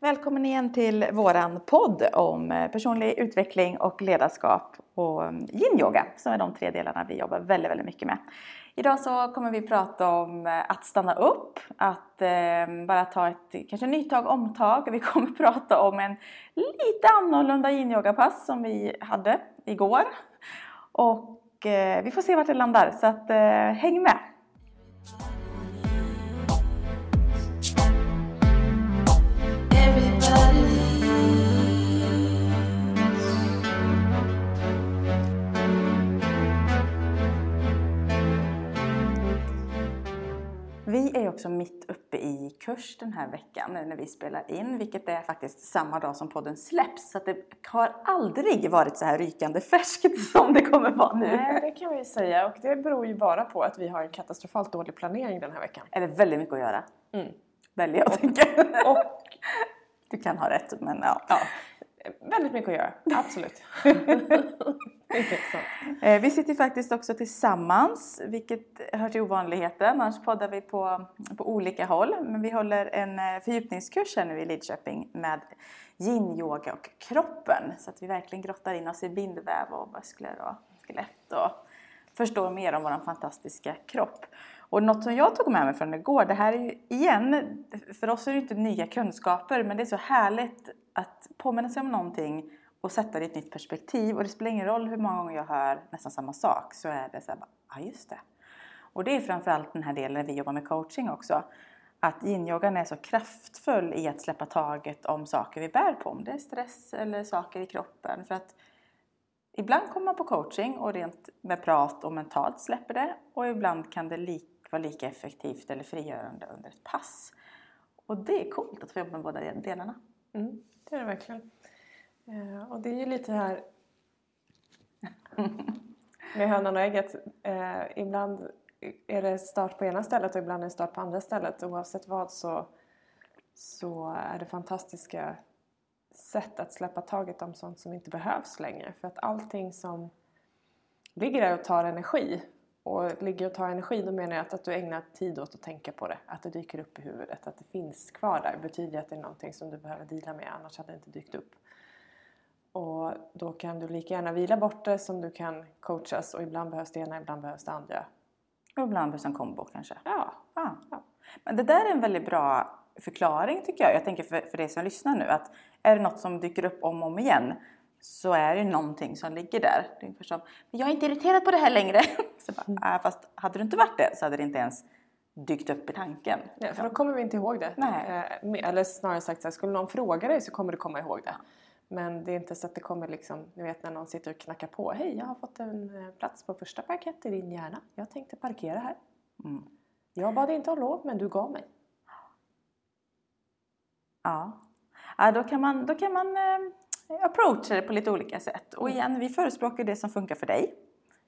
Välkommen igen till våran podd om eh, personlig utveckling och ledarskap och mm, yin-yoga som är de tre delarna vi jobbar väldigt, väldigt mycket med. Idag så kommer vi prata om eh, att stanna upp, att eh, bara ta ett kanske nytag, omtag. Vi kommer prata om en lite annorlunda yin-yoga-pass som vi hade igår. Och eh, vi får se vart det landar så att eh, häng med! Kurs den här veckan när vi spelar in, vilket är faktiskt samma dag som podden släpps. Så det har aldrig varit så här rykande färskt som det kommer vara nu. Nej, det kan vi säga. Och det beror ju bara på att vi har en katastrofalt dålig planering den här veckan. Det väldigt mycket att göra. Mm. Väljer jag att tänka. Och Du kan ha rätt, men ja. ja, väldigt mycket att göra. Absolut. Eh, Vi sitter faktiskt också tillsammans, vilket hör till ovanligheten. Annars poddar vi på, på olika håll. Men vi håller en eh, fördjupningskurs här nu i Lidköping med yin-yoga och kroppen. Så att vi verkligen grottar in oss i bindväv och muskler och skelett och förstår mer om vår fantastiska kropp. Och något som jag tog med mig från igår, det här är ju igen, för oss är det inte nya kunskaper, men det är så härligt att påminna sig om någonting och sätta det i ett nytt perspektiv. Och det spelar ingen roll hur många gånger jag hör nästan samma sak så är det så här, ja just det. Och det är framförallt den här delen vi jobbar med coaching också. Att yin-yogan är så kraftfull i att släppa taget om saker vi bär på. Om det är stress eller saker i kroppen. För att ibland kommer man på coaching och rent med prat och mentalt släpper det. Och ibland kan det lika vara lika effektivt eller frigörande under ett pass. Och det är coolt att få jobba med båda delarna. Mm, det är det verkligen. Eh, och det är ju lite här med hönan och ägget. Eh, ibland är det start på ena stället och ibland är det start på andra stället. Oavsett vad så, så är det fantastiska sätt att släppa taget om sånt som inte behövs längre. För att allting som ligger där och tar energi och ligger och tar energi då menar jag att, att du ägnar tid åt att tänka på det. Att det dyker upp i huvudet, att det finns kvar där betyder att det är någonting som du behöver dela med annars hade det inte dykt upp. Och då kan du lika gärna vila bort det som du kan coachas och ibland behövs det ena, ibland behövs det andra. Och ibland behövs en kombo kanske. Ja, Ja. Men det där är en väldigt bra förklaring tycker jag. Jag tänker för, för det som lyssnar nu att är det något som dyker upp om och om igen så är det någonting som ligger där. Det är som, "Men jag är inte irriterad på det här längre. Så bara, äh, fast hade du inte varit det så hade det inte ens dykt upp i tanken. ja, för då kommer vi inte ihåg det. Nej. Eh, eller snarare sagt så här, skulle någon fråga dig så kommer du komma ihåg det. Men det är inte så att det kommer liksom, ni vet när någon sitter och knackar på. Hej, jag har fått en eh, plats på första parkett i din hjärna. Jag tänkte parkera här. Mm. Jag bad inte om lov, men du gav mig. Ja. ja, då kan man, då kan man eh, approacha det på lite olika sätt. Och igen, vi förespråkar det som funkar för dig.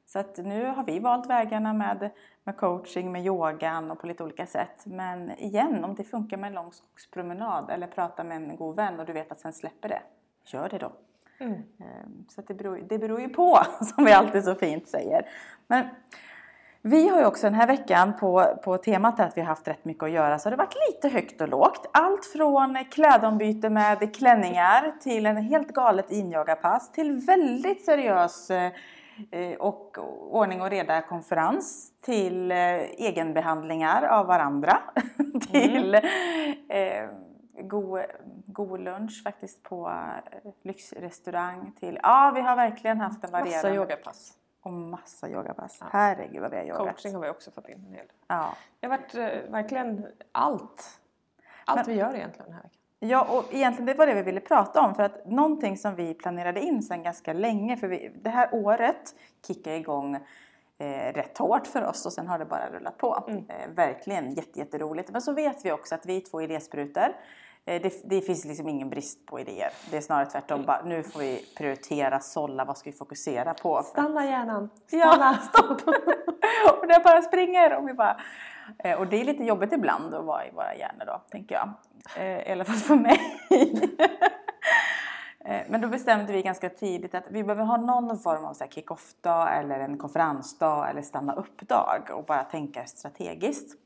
Så att nu har vi valt vägarna med, med coaching, med yogan och på lite olika sätt. Men igen, om det funkar med en lång skogspromenad eller prata med en god vän och du vet att sen släpper det, gör det då. Mm. Ehm, Så det, beror, det beror ju på, som vi alltid så fint säger. Men vi har ju också den här veckan på, på temat att vi har haft rätt mycket att göra så har det varit lite högt och lågt. Allt från klädombyte med klänningar till en helt galet injagarpass till väldigt seriös eh, och ordning och reda konferens till eh, egenbehandlingar av varandra till eh, god, god lunch faktiskt på eh, lyxrestaurang till ja vi har verkligen haft en varierande Massa yogapass. Och massa yogapass. Ja. Herregud vad vi har yogat. Coaching har vi också fått in en del. Ja. Det har varit eh, verkligen allt. Allt Men- vi gör egentligen den här veckan. ja och egentligen det var det vi ville prata om för att någonting som vi planerade in sedan ganska länge för vi, det här året kickade igång eh, rätt hårt för oss och sen har det bara rullat på. Mm. Eh, verkligen jätte, jätteroligt. Men så vet vi också att vi är två idésprutor. Eh, det, det finns liksom ingen brist på idéer. Det är snarare tvärtom. Bara, nu får vi prioritera, sålla, vad ska vi fokusera på? Stanna hjärnan! Ja, Stanna! stopp! och det bara springer och vi bara... Eh, Och det är lite jobbigt ibland att vara i våra hjärnor då, tänker jag. I alla fall för mig. Eh, Men då bestämde vi ganska tidigt att vi behöver ha någon form av kick-off-dag eller en konferensdag eller stanna upp-dag och bara tänka strategiskt.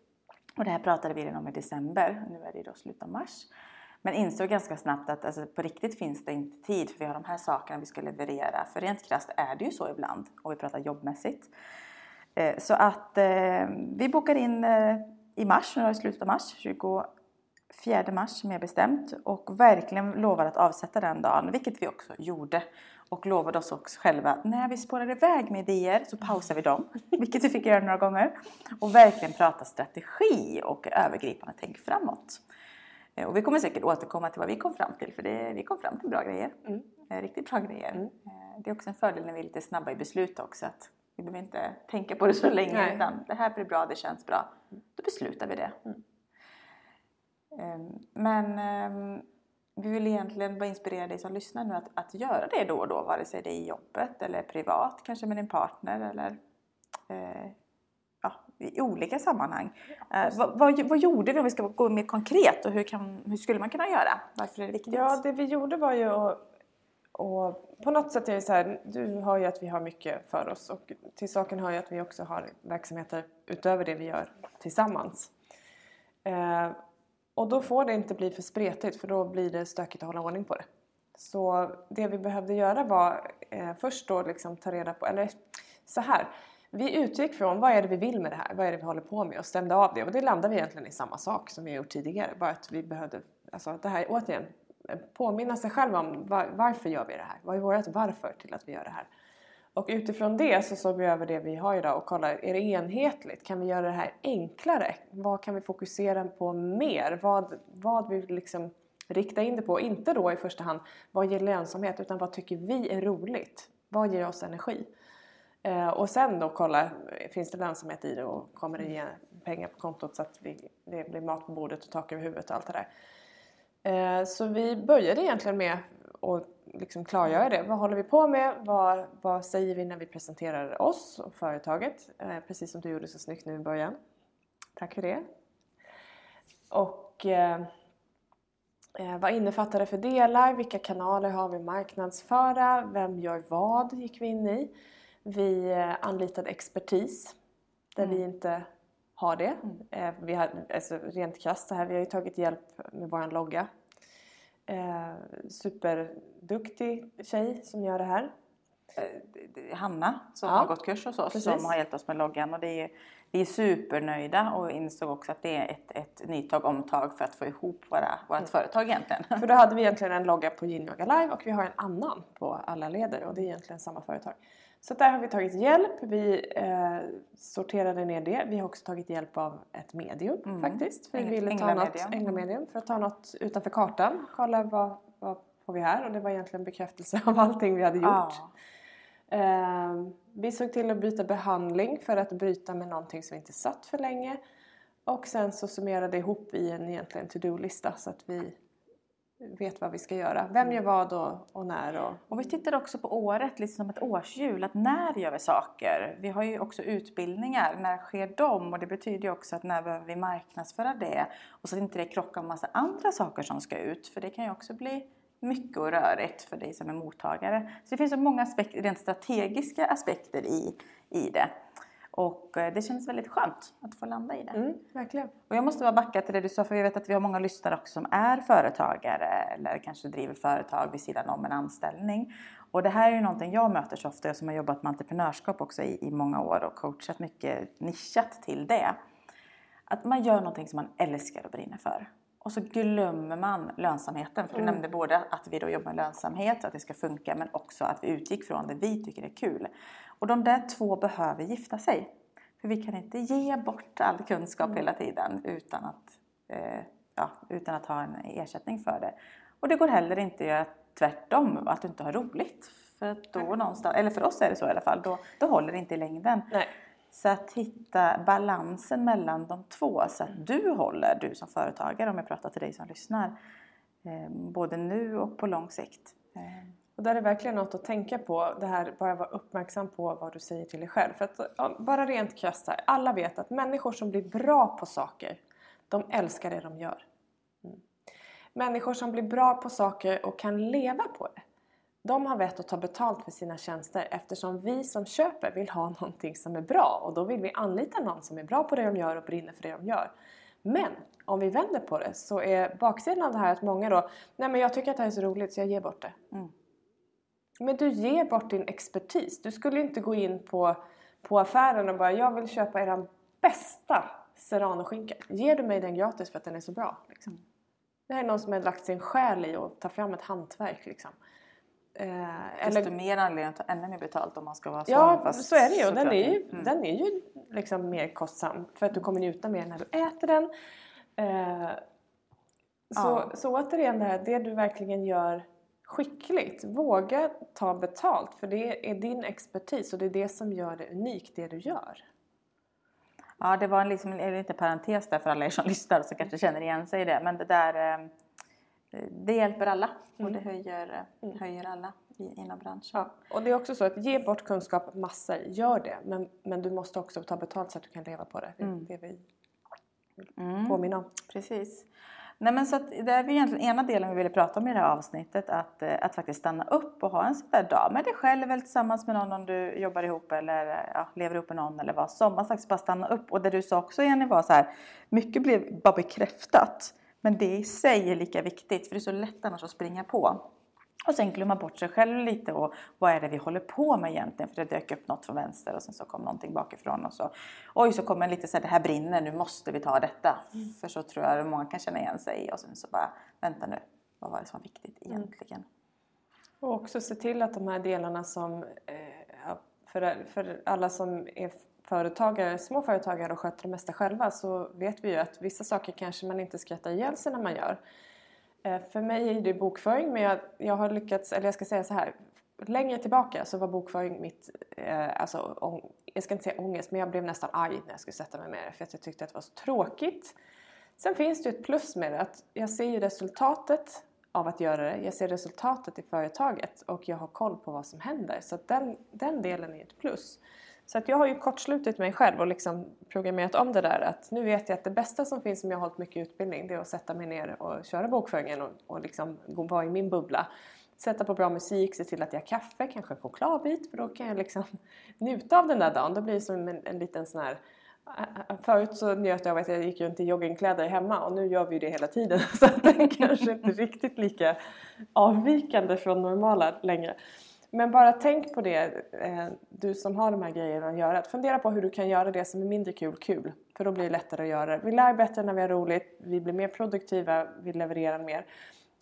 Och det här pratade vi redan om i december, nu är det då slutet av mars. Men insåg ganska snabbt att alltså, på riktigt finns det inte tid för vi har de här sakerna vi ska leverera. För rent krasst är det ju så ibland om vi pratar jobbmässigt. Eh, så att eh, vi bokar in eh, i mars, nu är det slutet av mars, 24 mars mer bestämt och verkligen lovade att avsätta den dagen, vilket vi också gjorde. Och lovade oss också själva, när vi spårar iväg med idéer så pausar vi dem, vilket vi fick göra några gånger. Och verkligen prata strategi och övergripande tänk framåt. Eh, och vi kommer säkert återkomma till vad vi kom fram till, för det, vi kom fram till bra grejer. Mm. Eh, riktigt bra grejer. Mm. Eh, det är också en fördel när vi är lite snabba i beslut också, att vi behöver inte tänka på det så länge, Nej. utan det här blir bra, det känns bra. Då beslutar vi det. Mm. Ehm, men ehm, vi vill egentligen bara inspirera dig som lyssnar nu att, att göra det då och då, vare sig det är i jobbet eller privat, kanske med din partner eller eh, ja, i olika sammanhang. Eh, vad, vad, vad, gjorde vi om vi ska gå mer konkret och hur, kan, hur skulle man kunna göra? Varför är det viktigt? Ja, det vi gjorde var ju att och på något sätt är det så här, du har ju att vi har mycket för oss och till saken hör ju att vi också har verksamheter utöver det vi gör tillsammans. Eh, och då får det inte bli för spretigt för då blir det stökigt att hålla ordning på det. Så det vi behövde göra var eh, först då liksom ta reda på, eller så här. Vi utgick från vad är det vi vill med det här, vad är det vi håller på med och stämde av det och det landade vi egentligen i samma sak som vi har gjort tidigare. Bara att vi behövde, alltså det här återigen, påminna sig själv om var, varför gör vi det här? Vad är vårt varför till att vi gör det här? Och utifrån det så såg vi över det vi har idag och kollade, är det enhetligt? Kan vi göra det här enklare? Vad kan vi fokusera på mer? Vad, vad vill vi liksom rikta in det på? Inte då i första hand vad ger lönsamhet utan vad tycker vi är roligt? Vad ger oss energi? Eh, och sen då kolla, finns det lönsamhet i det och kommer det ge pengar på kontot så att vi, det blir mat på bordet och tak över huvudet och allt det där. Eh, så vi började egentligen med att liksom klargöra det. Vad håller vi på med? Vad, vad säger vi när vi presenterar oss och företaget? Eh, precis som du gjorde så snyggt nu i början. Tack för det. Och eh, eh, vad innefattar det för delar? Vilka kanaler har vi marknadsföra? Vem gör vad? gick vi in i. Vi eh, anlitade expertis där mm. vi inte har det. Mm. Eh, vi har, alltså, rent krasst här, vi har ju tagit hjälp med vår logga eh, superduktig tjej som gör det här. Eh, Hanna som ja, har gått kurs hos oss precis. som har hjälpt oss med loggan och det är, vi är supernöjda och insåg också att det är ett, ett nytag omtag för att få ihop våra, vårt mm. företag egentligen. För då hade vi egentligen en logga på Yin Yoga Live och vi har en annan på alla leder och det är egentligen samma företag. Så där har vi tagit hjälp, vi eh, sorterade ner det. Vi har också tagit hjälp av ett medium mm. faktiskt. Vi ville ta något, änglamedium för att ta något utanför kartan. Kolla vad, vad får vi här? Och det var egentligen bekräftelse av allting vi hade gjort. Ah. Eh, vi såg till att byta behandling för att bryta med någonting som inte satt för länge. Och sen så summerade ihop i en egentligen to-do-lista så att vi vet vad vi ska göra. Vem gör vad och, och när. Och... och vi tittar också på året lite som ett årshjul. Att när gör vi saker? Vi har ju också utbildningar. När sker de? Och det betyder ju också att när behöver vi marknadsföra det? Och så att inte det krockar med massa andra saker som ska ut. För det kan ju också bli mycket och rörigt för dig som är mottagare. Så det finns så många aspekter, rent strategiska aspekter i, i det. Och eh, det känns väldigt skönt att få landa i det. Mm, verkligen. Och jag måste bara backa till det du sa för jag vet att vi har många lyssnare också som är företagare eller kanske driver företag vid sidan om en anställning. Och det här är ju någonting jag möter så ofta, jag som har jobbat med entreprenörskap också i, i många år och coachat mycket nischat till det. Att man gör någonting som man älskar och brinner för. Och så glömmer man lönsamheten. För du mm. nämnde både att vi då jobbar med lönsamhet, att det ska funka, men också att vi utgick från det vi tycker är kul. Och de där två behöver gifta sig. För vi kan inte ge bort all kunskap mm. hela tiden utan att, eh, ja, utan att ha en ersättning för det. Och det går heller inte att göra tvärtom, att du inte har roligt. För då någonstans, eller för oss är det så i alla fall, då, då håller det inte i längden. Nej. Så att hitta balansen mellan de två så att du håller, du som företagare, om jag pratar till dig som lyssnar, eh, både nu och på lång sikt. Och där är verkligen något att tänka på, det här bara vara uppmärksam på vad du säger till dig själv. För att, bara rent krasst här, alla vet att människor som blir bra på saker, de älskar det de gör. Mm. Människor som blir bra på saker och kan leva på det, de har vett att ta betalt för sina tjänster eftersom vi som köper vill ha någonting som är bra och då vill vi anlita någon som är bra på det de gör och brinner för det de gör. Men om vi vänder på det så är baksidan av det här att många då, nej men jag tycker att det här är så roligt så jag ger bort det. Mm. Men du ger bort din expertis. Du skulle inte gå in på, på affären och bara jag vill köpa er bästa serranoskinka. Ger du mig den gratis för att den är så bra? Liksom. Det här är någon som har lagt sin själ i och ta fram ett hantverk. Liksom. Eh, Desto mer anledning att ta ännu mer betalt om man ska vara så. Ja, fast så är det ju. Den är ju, mm. den är ju liksom mer kostsam för att du kommer njuta mer när du äter den. Eh, så, ja. så återigen det här, det du verkligen gör skickligt. Våga ta betalt för det är din expertis och det är det som gör det unikt, det du gör. Ja, det var en, liksom, en liten parentes där för alla er som lyssnar som kanske känner igen sig i det. Men det där, eh, det hjälper alla och det mm. höjer, mm. höjer alla inom branschen. Ja, och det är också så att ge bort kunskap massor, gör det. Men, men du måste också ta betalt så att du kan leva på det. Det, mm. det vi mm. påminna om. Precis. Nej, men så att det är egentligen ena delen vi ville prata om i det här avsnittet. Att, eh, att faktiskt stanna upp och ha en sån där dag med dig själv eller tillsammans med någon om du jobbar ihop eller eh, ja, lever ihop med någon eller vad som. Att faktiskt bara stanna upp. Och det du sa också Jenny var så här. Mycket blev bara bekräftat. Men det i sig är lika viktigt för det är så lätt annars att springa på. Och sen glömma bort sig själv lite och vad är det vi håller på med egentligen? För det dök upp något från vänster och sen så kom någonting bakifrån och så oj så kommer lite så här, det här brinner, nu måste vi ta detta. Mm. För så tror jag att många kan känna igen sig och sen så bara, vänta nu, vad var det som var viktigt mm. egentligen? Mm. Och också se till att de här delarna som, eh, för, för alla som är företagare, små företagare och sköter det mesta själva så vet vi ju att vissa saker kanske man inte skrattar ihjäl sig när man gör. Eh, för mig är det bokföring men jag, jag har lyckats, eller jag ska säga så här. Längre tillbaka så var bokföring mitt, eh, alltså, ång, jag ska inte säga ångest men jag blev nästan arg när jag skulle sätta mig med det för att jag tyckte att det var så tråkigt. Sen finns det ju ett plus med det att jag ser ju resultatet av att göra det. Jag ser resultatet i företaget och jag har koll på vad som händer. Så den, den delen är ett plus. Så att jag har ju kortslutit mig själv och liksom programmerat om det där att nu vet jag att det bästa som finns om jag har hållit mycket utbildning det är att sätta mig ner och köra bokföringen och, och liksom vara i min bubbla. Sätta på bra musik, se till att jag har kaffe, kanske en chokladbit för då kan jag liksom njuta av den där dagen. Då blir det som en, en liten sån här äh, Förut så njöt jag av att jag gick runt i joggingkläder hemma och nu gör vi det hela tiden så att den kanske inte riktigt lika avvikande från normala längre. Men bara tänk på det, eh, du som har de här grejerna att göra. Fundera på hur du kan göra det som är mindre kul, kul. För då blir det lättare att göra det. Vi lär bättre när vi har roligt, vi blir mer produktiva, vi levererar mer.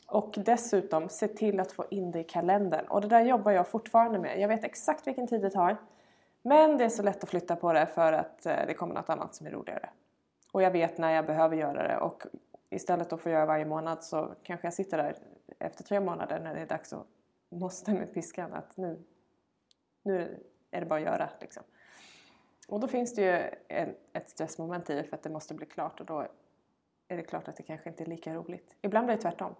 Och dessutom, se till att få in det i kalendern. Och det där jobbar jag fortfarande med. Jag vet exakt vilken tid det tar. Men det är så lätt att flytta på det för att eh, det kommer något annat som är roligare. Och jag vet när jag behöver göra det. Och istället för att göra varje månad så kanske jag sitter där efter tre månader när det är dags att måste med piskan att nu, nu är det bara att göra. Liksom. Och då finns det ju en, ett stressmoment i det för att det måste bli klart och då är det klart att det kanske inte är lika roligt. Ibland blir det tvärtom.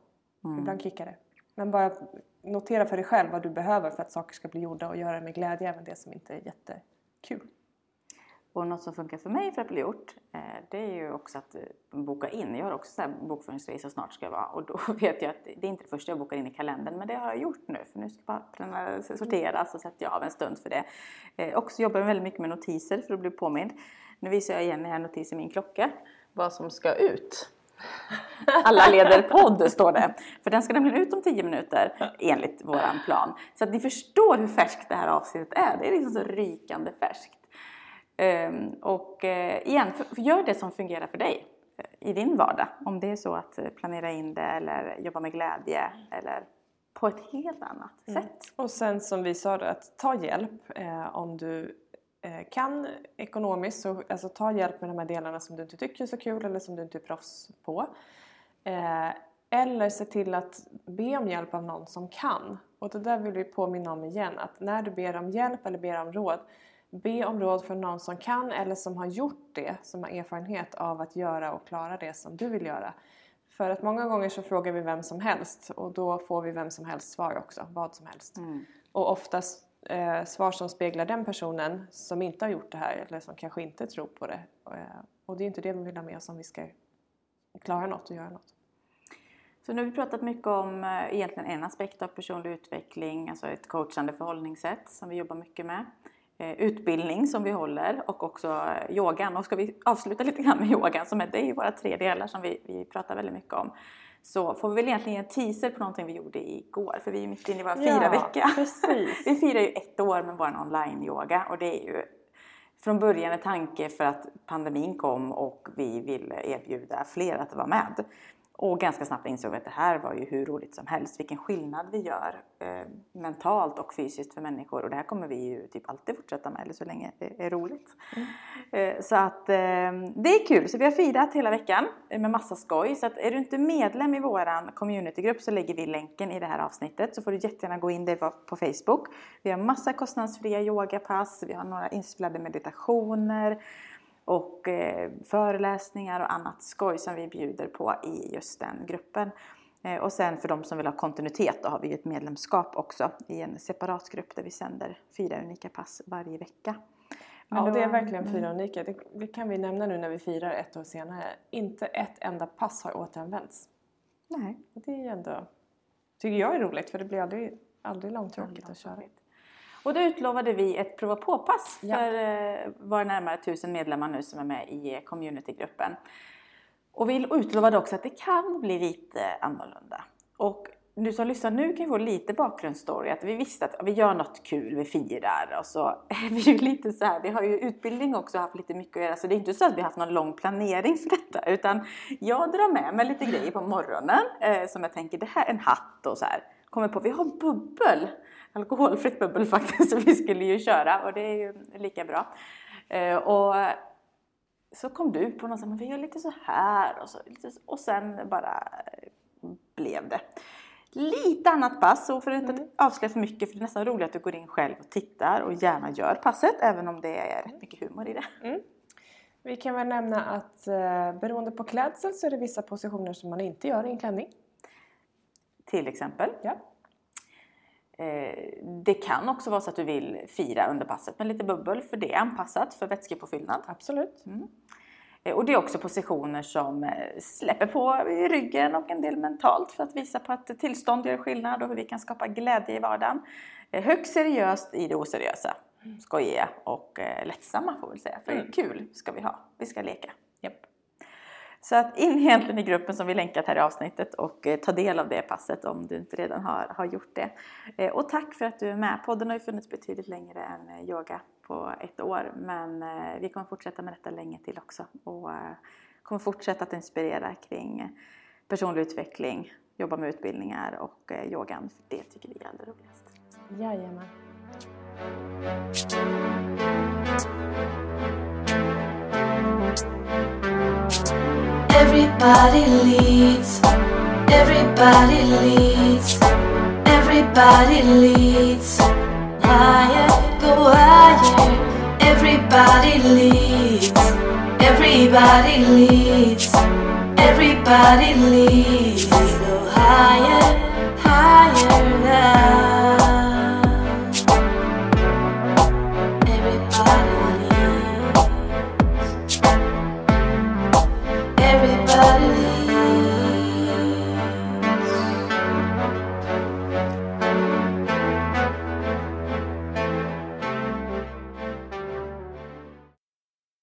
Mm. Ibland kickar det. Men bara notera för dig själv vad du behöver för att saker ska bli gjorda och göra det med glädje även det som inte är jättekul. Och något som funkar för mig för att bli gjort eh, det är ju också att eh, boka in. Jag har också så här bokföringsresa snart ska jag vara och då vet jag att det är inte det första jag bokar in i kalendern men det har jag gjort nu för nu ska bara sorteras och sätter jag av en stund för det. Eh, också jobbar jag väldigt mycket med notiser för att bli påmind. Nu visar jag igen en notis i min klocka vad som ska ut. Alla leder podd står det. För den ska nämligen ut om 10 minuter enligt våran plan. Så att ni förstår hur färskt det här avsnittet är. Det är liksom så rykande färskt. Ehm, och eh, igen, gör det som fungerar för dig eh, i din vardag. Om det är så att eh, planera in det eller jobba med glädje eller på ett helt annat mm. sätt. Och sen som vi sa att ta hjälp eh, om du eh, kan ekonomiskt. Så, alltså ta hjälp med de här delarna som du inte tycker är så kul eller som du inte är proffs på. Eh, eller se till att be om hjälp av någon som kan. Och det där vill vi påminna om igen att när du ber om hjälp eller ber om råd Be om råd från någon som kan eller som har gjort det, som har erfarenhet av att göra och klara det som du vill göra. För att många gånger så frågar vi vem som helst och då får vi vem som helst svar också, vad som helst. Mm. Och oftast eh, svar som speglar den personen som inte har gjort det här eller som kanske inte tror på det. Eh, och det är inte det vi vill ha med oss om vi ska klara något och göra något. Så nu har vi pratat mycket om eh, egentligen en aspekt av personlig utveckling, alltså ett coachande förhållningssätt som vi jobbar mycket med. Eh, utbildning som vi håller och också eh, yogan. Och ska vi avsluta lite grann med yogan, som är, det är ju våra tre delar som vi, vi pratar väldigt mycket om. Så får vi väl egentligen en teaser på någonting vi gjorde igår, för vi är mitt inne i vår fyra vecka. Precis. vi firar ju ett år med vår online-yoga och det är ju från början en tanke för att pandemin kom och vi ville erbjuda fler att vara med. Och ganska snabbt insåg vi att det här var ju hur roligt som helst. Vilken skillnad vi gör eh, mentalt och fysiskt för människor. Och det här kommer vi ju typ alltid fortsätta med, eller så länge det är roligt. Mm. Eh, så att eh, det är kul. Så vi har firat hela veckan med massa skoj. Så att är du inte medlem i våran communitygrupp så lägger vi länken i det här avsnittet. Så får du jättegärna gå in där på Facebook. Vi har massa kostnadsfria yogapass. Vi har några inspelade meditationer och eh, föreläsningar och annat skoj som vi bjuder på i just den gruppen. Eh, och sen för de som vill ha kontinuitet då har vi ett medlemskap också i en separat grupp där vi sänder fyra unika pass varje vecka. Men ja, det är verkligen fyra mm. unika. Det, det, kan vi nämna nu när vi firar ett år senare. Inte ett enda pass har återanvänts. Nej. Det är ju ändå, tycker jag är roligt för det blir aldrig, aldrig långtråkigt att köra. Och då utlovade vi ett prova på-pass ja. för eh, våra närmare tusen medlemmar nu som är med i communitygruppen. Och vi utlovade också att det kan bli lite annorlunda. Och du som lyssnar nu kan ju få lite bakgrundsstory. Att vi visste att vi gör något kul, vi firar och så är vi ju lite så här. Vi har ju utbildning också haft lite mycket att göra. Så det är inte så att vi har haft någon lång planering för detta. Utan jag drar med mig lite grejer på morgonen. Eh, som jag tänker, det här är en hatt och så här. Kommer på, vi har bubbel alkoholfritt bubbel faktiskt, så vi skulle ju köra och det är ju lika bra. Eh, och så kom du på något sätt, vi gör lite så här och, så, och sen bara blev det. Lite annat pass, och för att inte mm. avslöja för mycket, för det är nästan roligt att du går in själv och tittar och gärna gör passet, även om det är rätt mycket humor i det. Mm. Vi kan väl nämna att eh, beroende på klädsel så är det vissa positioner som man inte gör i en klänning. Till exempel? Ja. Eh, det kan också vara så att du vill fira under passet med lite bubbel för det är anpassat för vätskepåfyllnad. Absolut. Mm. Eh, och det är också positioner som eh, släpper på i ryggen och en del mentalt för att visa på att tillstånd gör skillnad och hur vi kan skapa glädje i vardagen. Högst seriöst i det oseriösa. Mm. Skojiga och lättsamma får vi säga. För mm. kul ska vi ha. Vi ska leka. Yep. Så att in egentligen i gruppen som vi länkat här i avsnittet och eh, ta del av det passet om du inte redan har, har gjort det. Eh, och tack för att du är med. Podden har ju funnits betydligt längre än eh, yoga på ett år men vi kommer fortsätta med detta länge till också och kommer fortsätta att inspirera kring personlig utveckling, jobba med utbildningar och yogan för det tycker vi är allra roligast. Jajamän. Everybody leads, everybody leads, everybody leads. Higher, go higher. Everybody leads, everybody leads, everybody leads. Go higher, higher now.